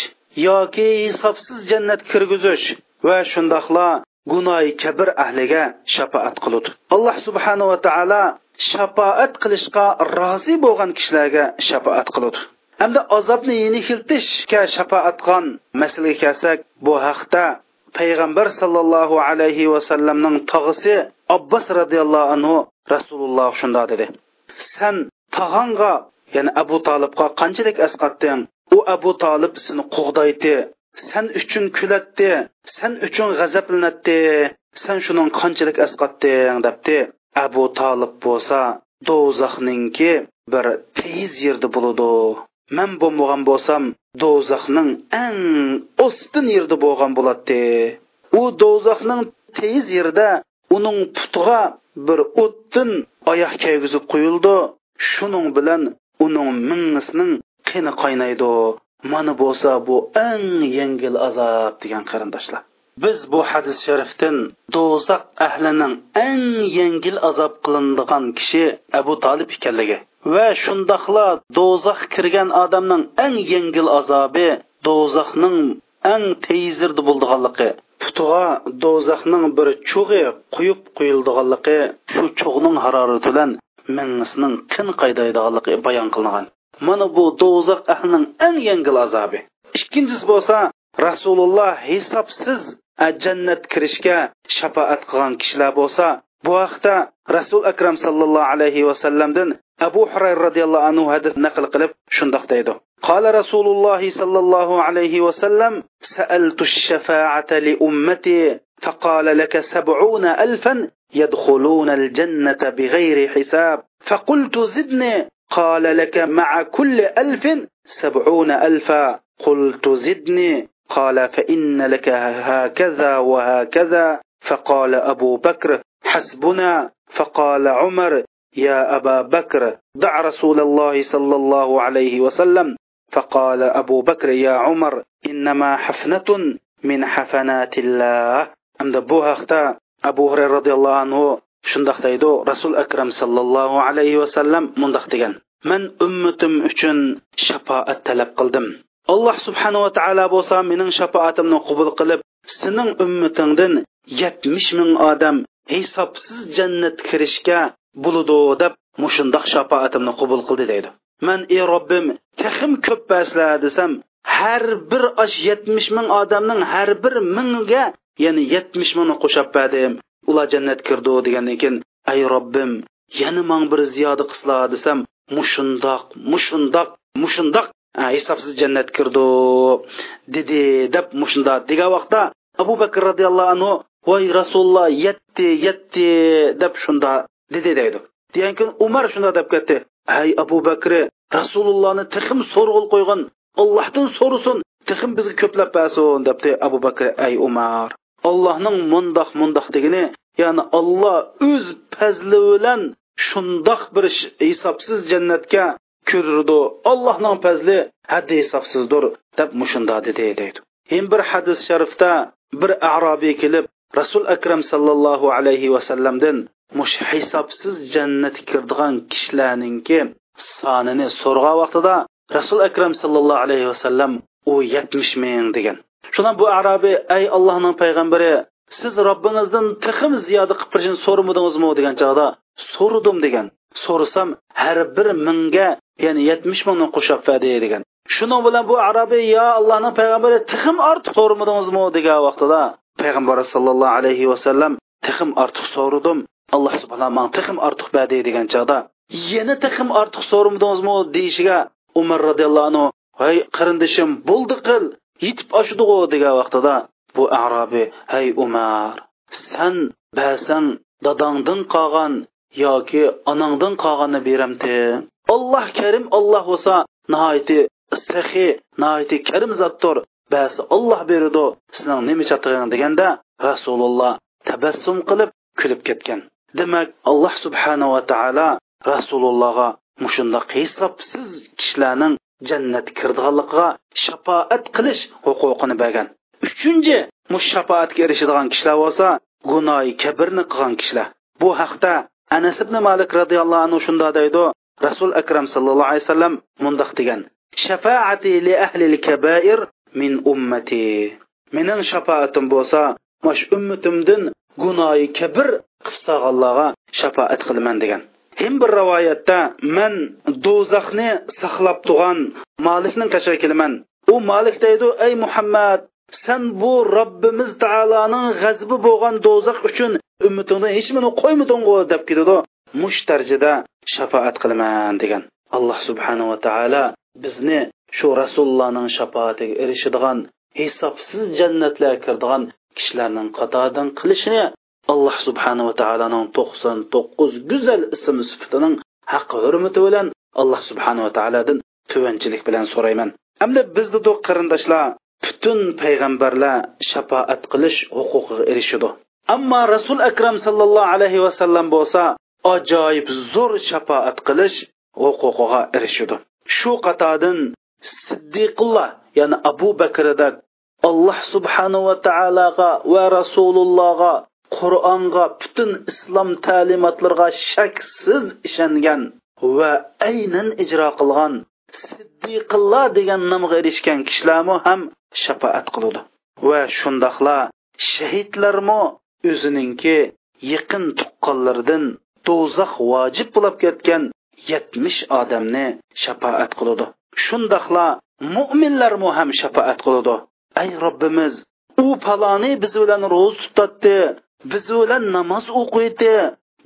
yoki hisobsiz jannat kirgizish va shundoqla gunoyi kabir ahliga shafoat qiludi alloh subhanava taolo shafoat qilishga rozi bo'lgan kishilarga shafoat qiludi hamda azobni yenishiltishga shafoat qon masalaga kelsak bu haqda payg'ambar sollallohu alayhi vasallamning tog'isi abbos roziyallohu anhu rasululloh shundoq dedi. San tog'angga ya'ni abu tolibga qanchalik asqatding u abu tolib seni qug'daydi san uchun kulatdi san uchun g'azablanadi san shuning qanchalik asqatding debdi. Abu tolib bo'lsa do'zaxninki bir teyiz yerda bo'ladi man bo'lmagan bo'lsam do'zaxning eng ostin yerda bo'lgan bo'ladi u do'zaxning teyiz yerda uning putiga bir o'ttin oyoq kaygizib qo'yildi shuning bilan uning mingisining qini qaynaydi mana bo'lsa bu eng yengil azob degan qarindoshlar biz bu hadis sharifdan do'zax ahlining eng yengil azob qilinadigan kishi abu tolib ekanligi va shundoqla do'zax kirgan odamning eng yengil azobi do'zaxning eng tezirdi bo'ldiganligi putiga do'zaxning bir chug'i quyib qo'yildiganligi shu chug'ning harorati bilan mingisining qin qaydaydiganligi bayon qilingan. Mana bu do'zax ahlining eng yengil azobi. Ikkinchisi bo'lsa rasululloh hisobsiz jannat kirishga shafoat qilgan kishilar bo'lsa bu haqda rasul akram sallallohu alayhi vasallamdan abu hurayra roziyallohu anhu hadis naql qilib shundoq deydi قال رسول الله صلى الله عليه وسلم سألت الشفاعة لأمتي فقال لك سبعون ألفا يدخلون الجنة بغير حساب فقلت زدني قال لك مع كل ألف سبعون ألفا قلت زدني قال فإن لك هكذا وهكذا. فقال أبو بكر حسبنا. فقال عمر يا أبا بكر دع رسول الله صلى الله عليه وسلم. فقال أبو بكر يا عمر إنما حفنة من حفنات الله. عند بوهختا أبو هريرة رضي الله عنه shundoq deydi rasul akram sallallohu alayhi vasallam mundoq degan man ummatim uchun shafoat talab qildim alloh subhanava taolo bo'lsa mening shafoatimni qubul qilib sening ummatingdan yetmish ming odam hisobsiz jannat kirishga bo'ludi deb mushundoq shafoatimni qubul qildi deydi. Man ey robbim tahim ko'p baslar desam har bir osh yetmish ming odamning har bir mingga ya'ni yetmish mingni qo'shab berdim. Ular jannat kirdi degandan keyin ay robbim yana man bir ziyoda qisla desam mushundoq mushundoq mushundoq hisobsiz jannat kirdi dedi deb mushunda degan vaqtda abu bakr roziyallohu anhu voy rasululloh yetti yetti deb shunda dedi deydi degan kun umar shunda deb ketdi ay abu bakr rasulullohni tixim so'rg'ul qo'ygan ollohdan so'rasin tixim bizga ko'plab bersin debdi abu bakr ay umar allohning mundoq mundoq degani ya'ni olloh o'z fazli bilan shundoq bir hisobsiz jannatga ko'rdi allohning fazli haddi hisobsizdir deb mushunda dedi deydi. Hem bir hadis sharifda bir arobiy kelib rasul akram sallallohu alayhi vasallamdan mush hisobsiz jannatga kirdigan kishilarninki sonini so'rg'an vaqtida rasul akram sallallohu alayhi vasallam u yetmish ming degan. Shundan bu arobiy ay allohning payg'ambari siz robbingizdan tixim ziyoda qilib berishini so'ramadingizmi degan chog'da so'radim degan. So'rasam har bir mingga ya'ni yetmish mingni qo'shab berdi degan shuning bilan bu arabiy yo allohning payg'ambari tixim ortiq so'ramadingizmi degan vaqtida payg'ambar sallallohu alayhi vasallam tixim ortiq so'radim alloh subhanahu man tixim ortiq berdi degan chog'da yana tixim ortiq so'ramadingizmi deyishiga umar roziyallohu anhu hey qarindishim bo'ldi qil yetib oshdigu degan vaqtida bu arabiy hey umar san ba'san dadangdan qolgan yoki onangdan qolganini beramti alloh karim olloh bo'lsa nihoyati saxiy nihoyati karim zotdir. Bas olloh beradi sizning nima chatig'ing deganda rasululloh tabassum qilib kulib ketgan. Demak alloh subhanava taolo rasulullohga mushundoq siz kishilarning jannat kirdianligiga shafoat qilish huquqini bergan. Uchinchi mush shafoatga erishadigan kishilar bo'lsa gunoyi kabirni qilgan kishilar. Bu haqda anas ibn malik roziyallohu anhu shunda deydi rasul akram sallallohu alayhi vasallam mundoq degan shafaati li ahli kabair min ummati. Mening shafaatim bo'lsa mash ummatimdan gunoyi kabir qilsaganlarga shafoat qilaman degan. Hem bir rivoyatda men do'zaxni saqlab turgan Malikning qashar kelaman u malik deydi ey muhammad sen bu robbimiz taoloning g'azbi bo'lgan do'zax uchun ummatingdan hech nimani qo'ymading'u deb ketadi. Mush darajada shafoat qilaman degan. Alloh subhanava taolo bizni shu rasulullohning shafoatiga erishadigan hisobsiz jannatlarga kiradigan kishilarning qatoridan qilishini alloh subhanava taoloning to'qson to'qqiz go'zal ism sifatining haq hurmati bilan alloh subhanava taolodan tuvanchilik bilan so'rayman. Hamda bizni qarindoshlar butun payg'ambarlar shafoat qilish huquqiga erishadi. Ammo rasul akram sallallohu alayhi vasallam bo'lsa ajoyib zo'r shafoat qilish huquqiga erishadi. Shu qatordan siddiqulloh ya'ni abu bakrdak alloh subhanava taologa va rasulullohga qur'onga butun islom ta'limotlariga shaksiz ishongan va aynan ijro qilgan siddiqillo degan nomga erishgan kishilarmi ham shafoat qiladi. Va shundoqla shahidlarmi o'zininki yaqin tuqqanlaridan do'zax vojib bo'lib ketgan yetmish odamni shafoat qiladi. Shundoqla mo'minlarmu ham shafoat qiladi. Ay robbimiz u paloni biz bilan ro'z tutatdi biz bilan namoz o'qiydi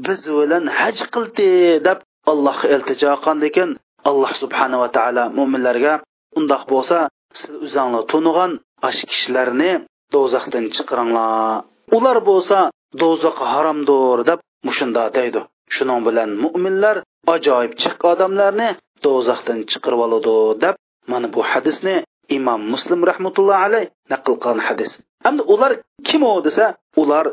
biz bilan haj qildi deb allohga iltijo qilgandan alloh subhanava taolo mo'minlarga undoq bo'lsa siz o'zinglar tunigan ash kishilarni do'zaxdan chiqaringlar ular bo'lsa do'zax haromdir deb mushunda deydi. Shuning bilan mo'minlar ajoyib chiq odamlarni do'zaxdan chiqarib oladi deb mana bu hadisni imom muslim rahmatullohi alayh naql qilgan hadis. Endi ular kim u desa ular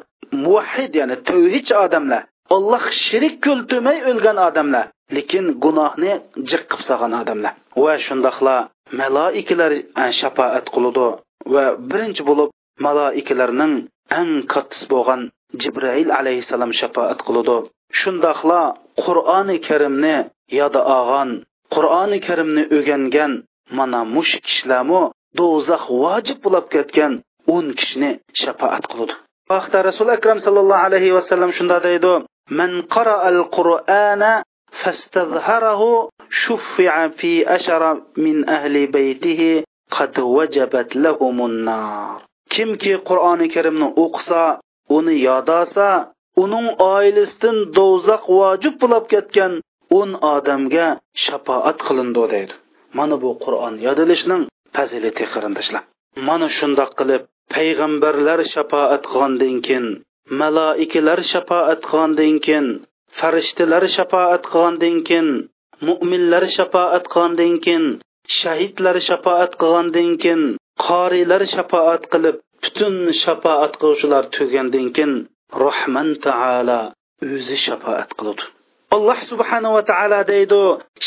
muvahhid ya'ni tavhid odamlar alloh shirik keltirmay o'lgan odamlar lekin gunohni jiq qilib solgan odamlar. Va shundoqla maloikalar shafoat qiladi va birinchi bo'lib maloikalarning eng kattasi bo'lgan jibrail alayhissalom shafoat qiladi. Shundoqla qur'oni karimni yoda olgan qur'oni karimni o'rgangan mana mush kishilarmi do'zax vojib bo'lib ketgan o'n kishini shafoat qiladi. Bu haqda rasuli akram sallallohu alayhi vasallam shunday deydi man qara'al qur'ana fastazharahu shuffi'a fi ashara min ahli baytihi qad wajabat lahumun nar. Kimki qur'oni karimni o'qisa uni yodasa uning oilasidan do'zax vojib bo'lib ketgan o'n odamga shafoat qilindi deydi. Mana bu qur'on yodilishning fazilati qarindoshlar mana shundoq qilib payg'ambarlar shafoat qilgandan keyin maloikalar shafoat qilgandan keyin farishtalar shafoat qilgandan keyin mo'minlar shafoat qilgandan keyin shahidlar shafoat qilgandan keyin qoriylar shafoat qilib butun shafoat qiluvchilar tugandan keyin rohman taala o'zi shafoat qiladi alloh subhanava taolo deydi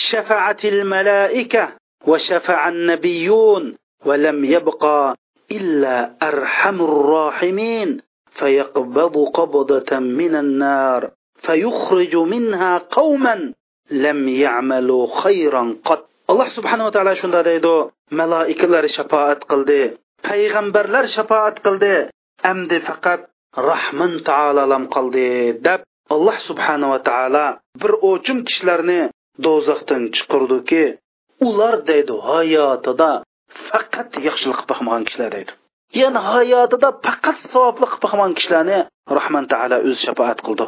shafaatil malaika va shafaan nabiyun ولم يبقى إلا أرحم الراحمين فيقبض قبضة من النار فيخرج منها قوما لم يعملوا خيرا قط alloh subhanava taolo shunda deydi maloikalar shafoat qildi payg'ambarlar shafoat qildi amdi faqat rahmin taololam qoldi deb alloh subhanava taolo bir o'chim kishilarni do'zaxdan chiqardiki ular deydi hayotida faqat yaxshilik qilib boqmagan kishilar deydi. Ya'ni hayotida faqat savobli qilib boqmagan kishilarni rahman taolo o'zi shafoat qildi.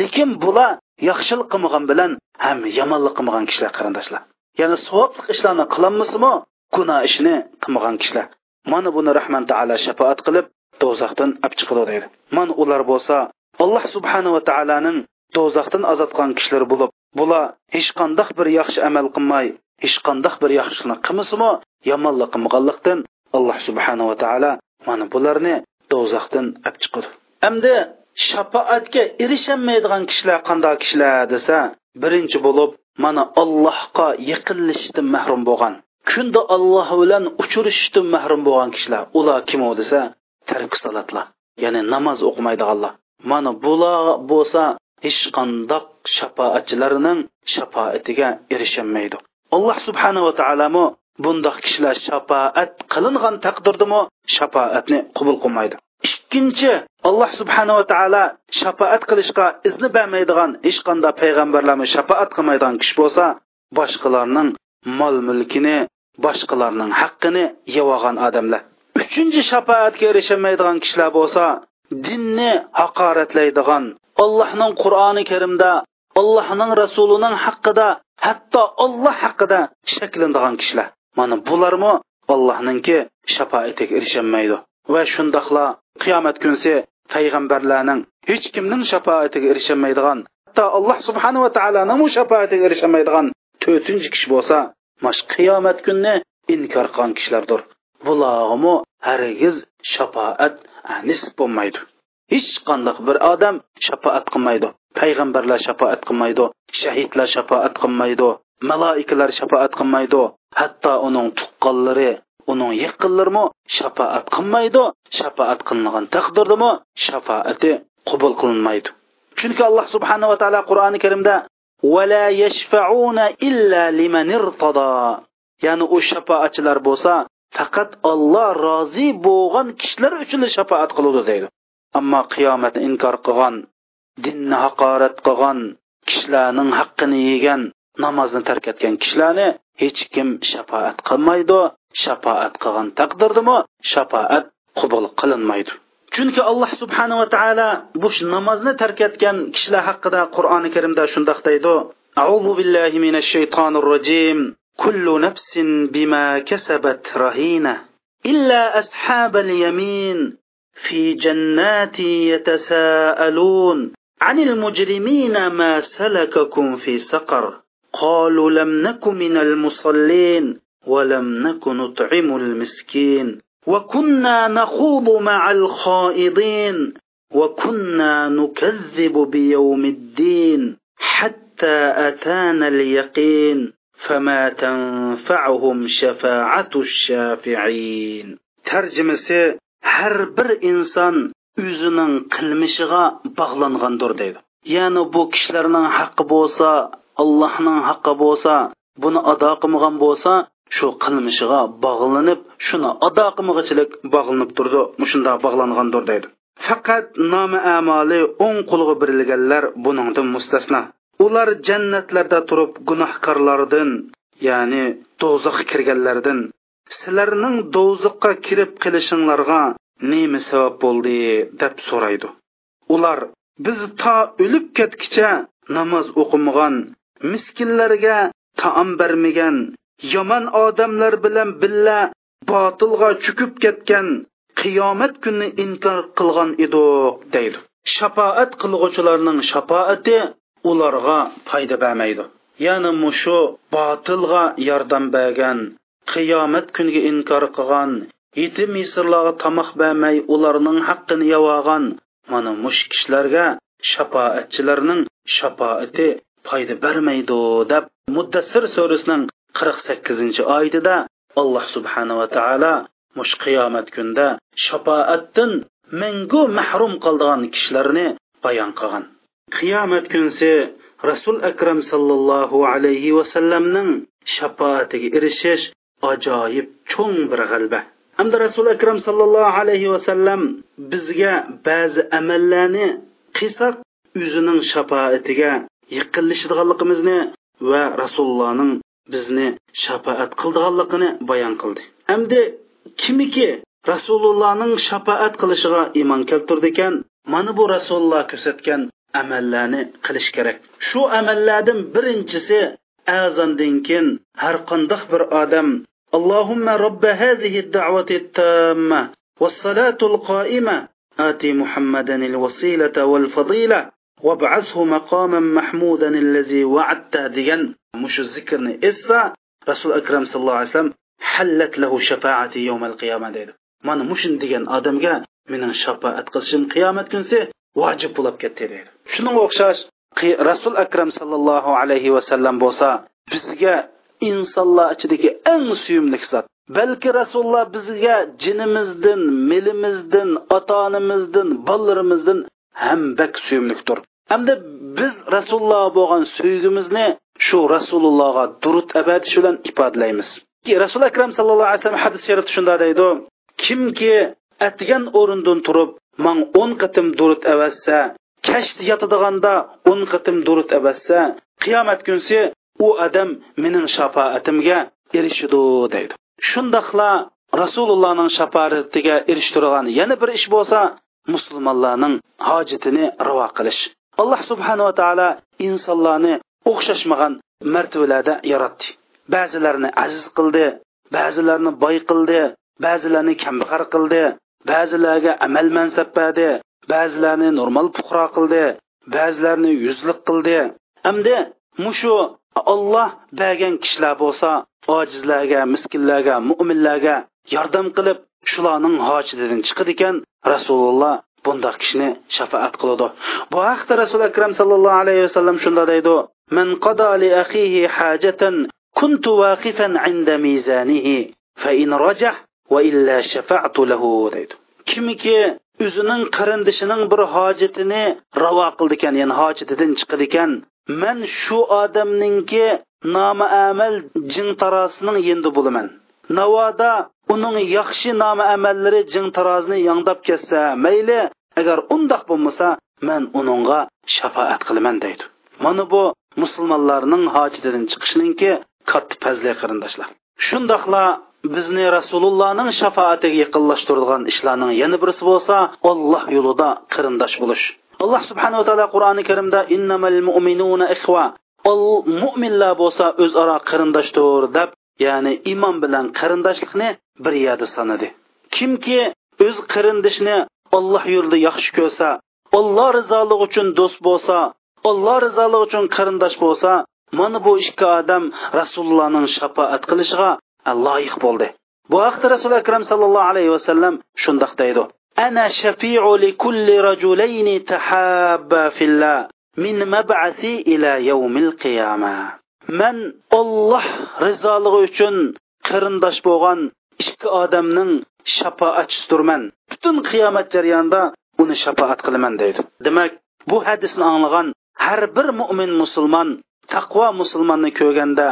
Lekin bular yaxshilik qilmagan bilan ham yomonlik qilmagan kishilar qarindoshlar. Ya'ni savobli ishlarni qilolmasimi gunoh ishni qilmagan kishilar. Mana buni rahman taolo shafoat qilib do'zaxdan olib chiqadi deydi mana ular bo'lsa alloh subhanava taoloning do'zaxdan ozodqan kishilar bo'lib bular hech qandaq bir yaxshi amal qilmay hech qandaq bir yaxshilikni qilmasimi yomonlik qilmaganlikdan alloh subhanava taolo mana bularni do'zaxdan olib chiqadi. Hamda shafoatga erishaolmaydigan kishilar qanday kishilar desa birinchi bo'lib mana allohga yaqinlashishdan mahrum bo'lgan kunda alloh bilan uchrashishdan mahrum bo'lgan kishilar ular kim u desa tarki salatlar ya'ni namoz o'qimaydiganlar. Mana bular bo'lsa hech qandoq shafoatchilarning shafoatiga erishaolmaydi alloh subhanava taolomi bundoq kishilar shafoat qilingan taqdirdami shafoatni qabul qilmaydi. Ikkinchi alloh subhanava taolo shafoat qilishga izni bermaydigan hech qanday payg'ambarlarni shafoat qilmaydigan kishi bo'lsa boshqalarning mol mulkini boshqalarning haqqini yevolgan odamlar. Uchinchi shafoatga erishamaydigan kishilar bo'lsa dinni haqoratlaydigan allohning qur'oni karimda allohning rasulining haqqida hatto olloh haqida shaklanadigan kishilar. Mana bularmi allohninki shafoatiga erisholmaydi va shundoqla qiyomat kunsi payg'ambarlarning hech kimning shafoatiga erishamaydigan hatto alloh subhanava taoloning shafoatiga erishamaydigan to'rtinchi kishi bo'lsa mash qiyomat kunni inkor qilgan kishilardir. Bularmi hargiz shafoat nisb bo'lmaydi. Hech qanday bir odam shafoat qilmaydi payg'ambarlar shafoat qilmaydi shahidlar shafoat qilmaydi maloikalar shafoat qilmaydi hatto uning tuqqanlari uning yaqinlarimi shafoat qilmaydi shafoat qilingan taqdirdami shafoati qabul qilinmaydi chunki alloh subhanava taolo qur'oni karimda ولا يشفعون إلا لمن ارتضى ya'ni u shafoatchilar bo'lsa faqat olloh rozi bo'lgan kishilar uchun shafoat qiladi deydi ammo qiyomatni inkor qilgan dinni haqorat qilgan kishilarning haqqini yegan namozni tark etgan kishilarni hech kim shafoat qilmaydi shafoat qilgan taqdirdami shafoat qabul qilinmaydi chunki alloh subhanava taolo bu namozni tark etgan kishilar haqida qur'oni karimda shundoq deydi أعوذ بالله من الشيطان الرجيم كل نفس بما كسبت رهينة إلا أصحاب اليمين في جنات يتساءلون عن المجرمين ما سلككم في سقر قالوا لم نك من المصلين ولم نك نطعم المسكين وكنا نخوض مع الخائضين وكنا نكذب بيوم الدين حتى أتانا اليقين فما تنفعهم شفاعة الشافعين. ترجمة har bir inson o'zining qilmishiga bog'langandir deydi ya'ni bu kishilarning haqqi bo'lsa allohning haqqi bo'lsa buni ado qilmagan bo'lsa shu qilmishiga bog'lanib shuni ado qilmag'ichilik bog'lanib turdi. Shunda bog'langandir deydi. Faqat nomi amoli o'ng qo'lga berilganlar buningdan mustasno ular jannatlarda turib gunohkorlardan ya'ni do'zaxga kirganlardan sizlarning do'zaxga kirib qilishinglarga nima sabab bo'ldi deb so'raydi. Ular biz to o'lib ketgicha namoz o'qimagan miskinlarga taom bermagan yomon odamlar bilan billa botilga chukib ketgan qiyomat kunni inkor qilgan edik deydi. Shafoat qilg'uvchilarning shafoati ularga foyda bermaydi. Ya'ni mushu botilga yordam bergan qiyomat kuniga inkor qilgan yetim misrlarga tomoq bermay ularning haqqini yovogan mana mush kishilarga shafoatchilarning shafoati foyda bermaydi deb muddassir surasining qirq sakkizinchi oyatida alloh subhanava taolo mush qiyomat kunda shafoatdan mangu mahrum qoldigan kishilarni bayon qilgan. Qiyomat kunsi rasul akram sallallohu alayhi vasallamning shafoatiga erishish ajoyib cho'ng bir g'alba hamda rasul akram sallallohu alayhi vasallam bizga ba'zi amallarni qilsak o'zining shafoatiga yaqinlashadiganligimizni va rasulullohning bizni shafoat qildiganligini bayon qildi hamda kimiki rasulullohning shafoat qilishiga iymon keltirdi ekan mana bu rasululloh ko'rsatgan amallarni qilish kerak shu amallardan birinchisi azondan keyin har qandoq bir odam اللهم رب هذه الدعوة التامة والصلاة القائمة آتي محمدا الوسيلة والفضيلة وابعثه مقاما محمودا الذي وعدته ديان مش الذكر إسا رسول أكرم صلى الله عليه وسلم حلت له شفاعتي يوم القيامة ديد من مش ديان آدم جا من شفاعة قسم قيامة كنسي واجب بولاب كتي ديد شنو وقشاش رسول أكرم صلى الله عليه وسلم بوسا bizga insonlar ichidagi eng suyumli zot balki rasululloh bizga jinimizdan milimizdan ota onamizdan bolalarimizdan ham bak suyumlikdir hamda biz rasululloh bo'lgan suygimizni shu rasulullohga durut abadish bilan ifodalaymiz. Rasul akram sallallohu alayhi vasallam hadis sharifda shunday deydi. Kimki atgan o'rindan turib man o'n qatim durut avassa kasht yotadiganda o'n qatim durut avassa qiyomat kunsi u odam mening shafoatimga erishidi deydi. Shundoqla rasulullohning shafoatiga erishtirgan yana bir ish bo'lsa musulmonlarning hojatini ravo qilish. Alloh subhanava taolo insonlarni o'xshashmagan martabalarda yaratdi. Ba'zilarni aziz qildi ba'zilarni boy qildi ba'zilarni kambag'al qildi ba'zilarga amal mansab berdi ba'zilarni normal fuqaro qildi ba'zilarni yuzlik qildi. Hamda mushu olloh bergan kishilar bo'lsa ojizlarga miskinlarga mo'minlarga yordam qilib shularning hojatidan chiqadi ekan rasululloh bundoq kishini shafaat qiladi. Bu haqda rasul akram sallallohu alayhi vasallam shunday deydi. Man qada li akhihi hajatan kuntu waqifan inda mizanihi fa in rajah va illa shafa'tu lahu deydi. Kimiki o'zining qarindishining bir hojatini ravo qildi ekan ya'ni hojatidan chiqadi ekan. Man shu odamninki nomi amal jing tarosining yendi bo'laman. Navoda uning yaxshi nomi amallari jing tarozini yangdab ketsa mayli agar undoq bo'lmasa man uningga shafoat qilaman deydi. Mana bu musulmonlarning hojatidan chiqishninki katta fazli qarindoshlar. Shundoqla bizni rasulullohning shafoatiga yaqinlashtiradigan ishlarning yana birisi bo'lsa olloh yo'lida qarindosh bo'lish. Alloh subhanava taolo qur'oni karimda innamal mu'minuna ixva mo'minlar bo'lsa o'zaro qarindoshdir deb ya'ni iymon bilan qarindoshlikni bir yerda sanadi. Kimki o'z qarindishini olloh yo'lida yaxshi ko'rsa olloh rizoligi uchun do'st bo'lsa olloh rizoligi uchun qarindosh bo'lsa mana bu ikki odam rasulullohning shafoat qilishiga loyiq bo'ldi. Bu haqda rasuli akram sallallohu alayhi vasallam shundoq deydi. Ana shafiu li kulli rajulayni tahabba fillah min mab'asi ila yawmil qiyama man olloh rizoligi uchun qarindosh bo'lgan ikki odamning shafoatchisidirman butun qiyomat jarayonida uni shafoat qilaman deydi. Demak bu hadisni anglagan har bir mo'min musulmon taqvo musulmonni ko'rganda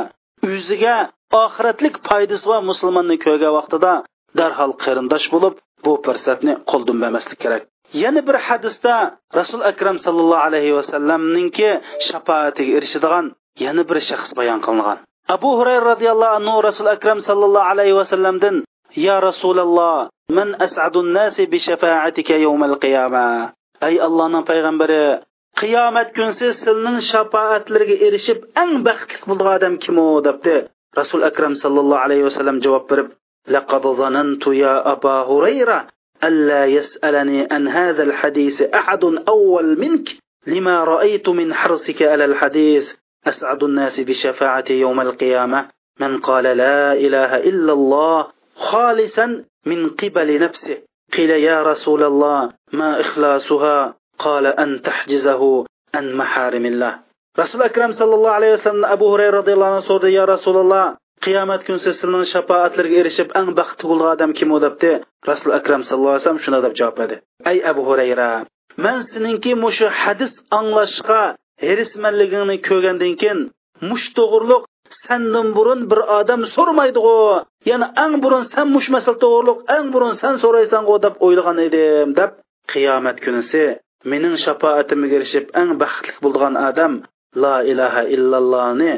o'ziga oxiratlik foydasi va musulmonni ko'rgan vaqtida darhol qarindosh bo'lib bu fursatni qo'ldan bermaslik kerak. Yana bir hadisda rasul akram sallallohu alayhi vasallamninki shafoatiga erishadigan yana bir shaxs bayon qilingan. Abu hurayra roziyallohu anhu rasul akram sallallohu alayhi vasallamdan ya rasululloh man as'adun nasi bi shafaatika yawmal qiyama ey allohning payg'ambari qiyomat kunsi sizning shafoatlariga erishib eng baxtli bo'lgan odam kim u debdi rasul akram sallallohu alayhi vasallam javob berib لقد ظننت يا أبا هريرة ألا يسألني عن هذا الحديث أحد أول منك لما رأيت من حرصك على الحديث أسعد الناس بشفاعة يوم القيامة من قال لا إله إلا الله خالصا من قبل نفسه قيل يا رسول الله ما إخلاصها قال أن تحجزه عن محارم الله رسول أكرم صلى الله عليه وسلم أبو هريرة رضي الله عنه صورة يا رسول الله qiyomat kunsi sizning shafoatlariga erishib eng baxtli bo'lgan odam kim u debdi rasul akram sallallohu alayhi vasallam shuna deb javob berdi ey abu hurayra man seninki mushu hadis anglashga herismanligingni ko'rgandan keyin mush to'g'riliq sandan burun bir odam so'rmaydi'u ya'ni eng burun san mush masal to'g'riliq eng burun san so'raysan'u deb o'ylagan edim. Deb qiyomat kunisi mening shafoatimga erishib eng baxtli bo'lgan odam la ilaha illallohni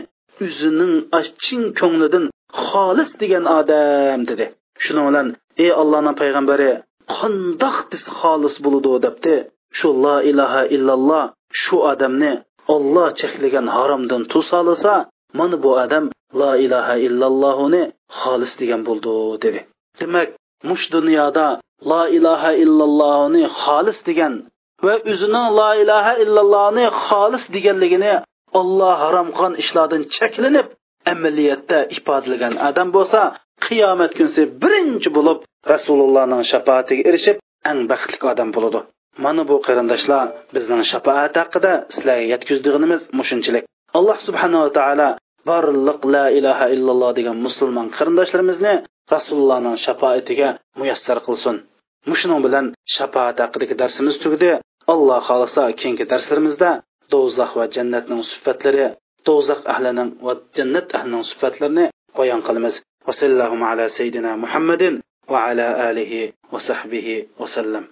o'zining chin ko'nglidan xolis degan odam dedi. Shuning bilan ey allohning payg'ambari qandoq biz xolis bo'ludi debdi. Shu la ilaha illalloh shu odamni olloh cheklagan haromdan tusolisa mana bu odam la ilaha illallohni xolis degan bo'ldi dedi. Demak mush dunyoda la ilaha illallohni xolis degan va o'zining la ilaha illallohni xolis deganligini olloh harom qilgan ishlardan cheklanib amaliyotda ifodalagan odam bo'lsa qiyomat kunsi birinchi bo'lib rasulullohning shafoatiga erishib eng baxtli odam bo'ladi. Mana bu qarindoshlar bizning shafoat haqida sizlarga yetkazdiganimiz mushunchalik alloh subhanava taolo borliq la ilaha illalloh degan musulmon qarindoshlarimizni rasulullohning shafoatiga muyassar qilsin. Mushuning bilan shafoat haqidagi darsimiz tugdi. Alloh xohlasa keyingi darslarimizda do'zax va jannatning sifatlari do'zax ahlining va jannat ahlining sifatlarini bayon qilamiz. Va sallallohu ala sayyidina muhammadin va ala alihi va sahbihi vasallam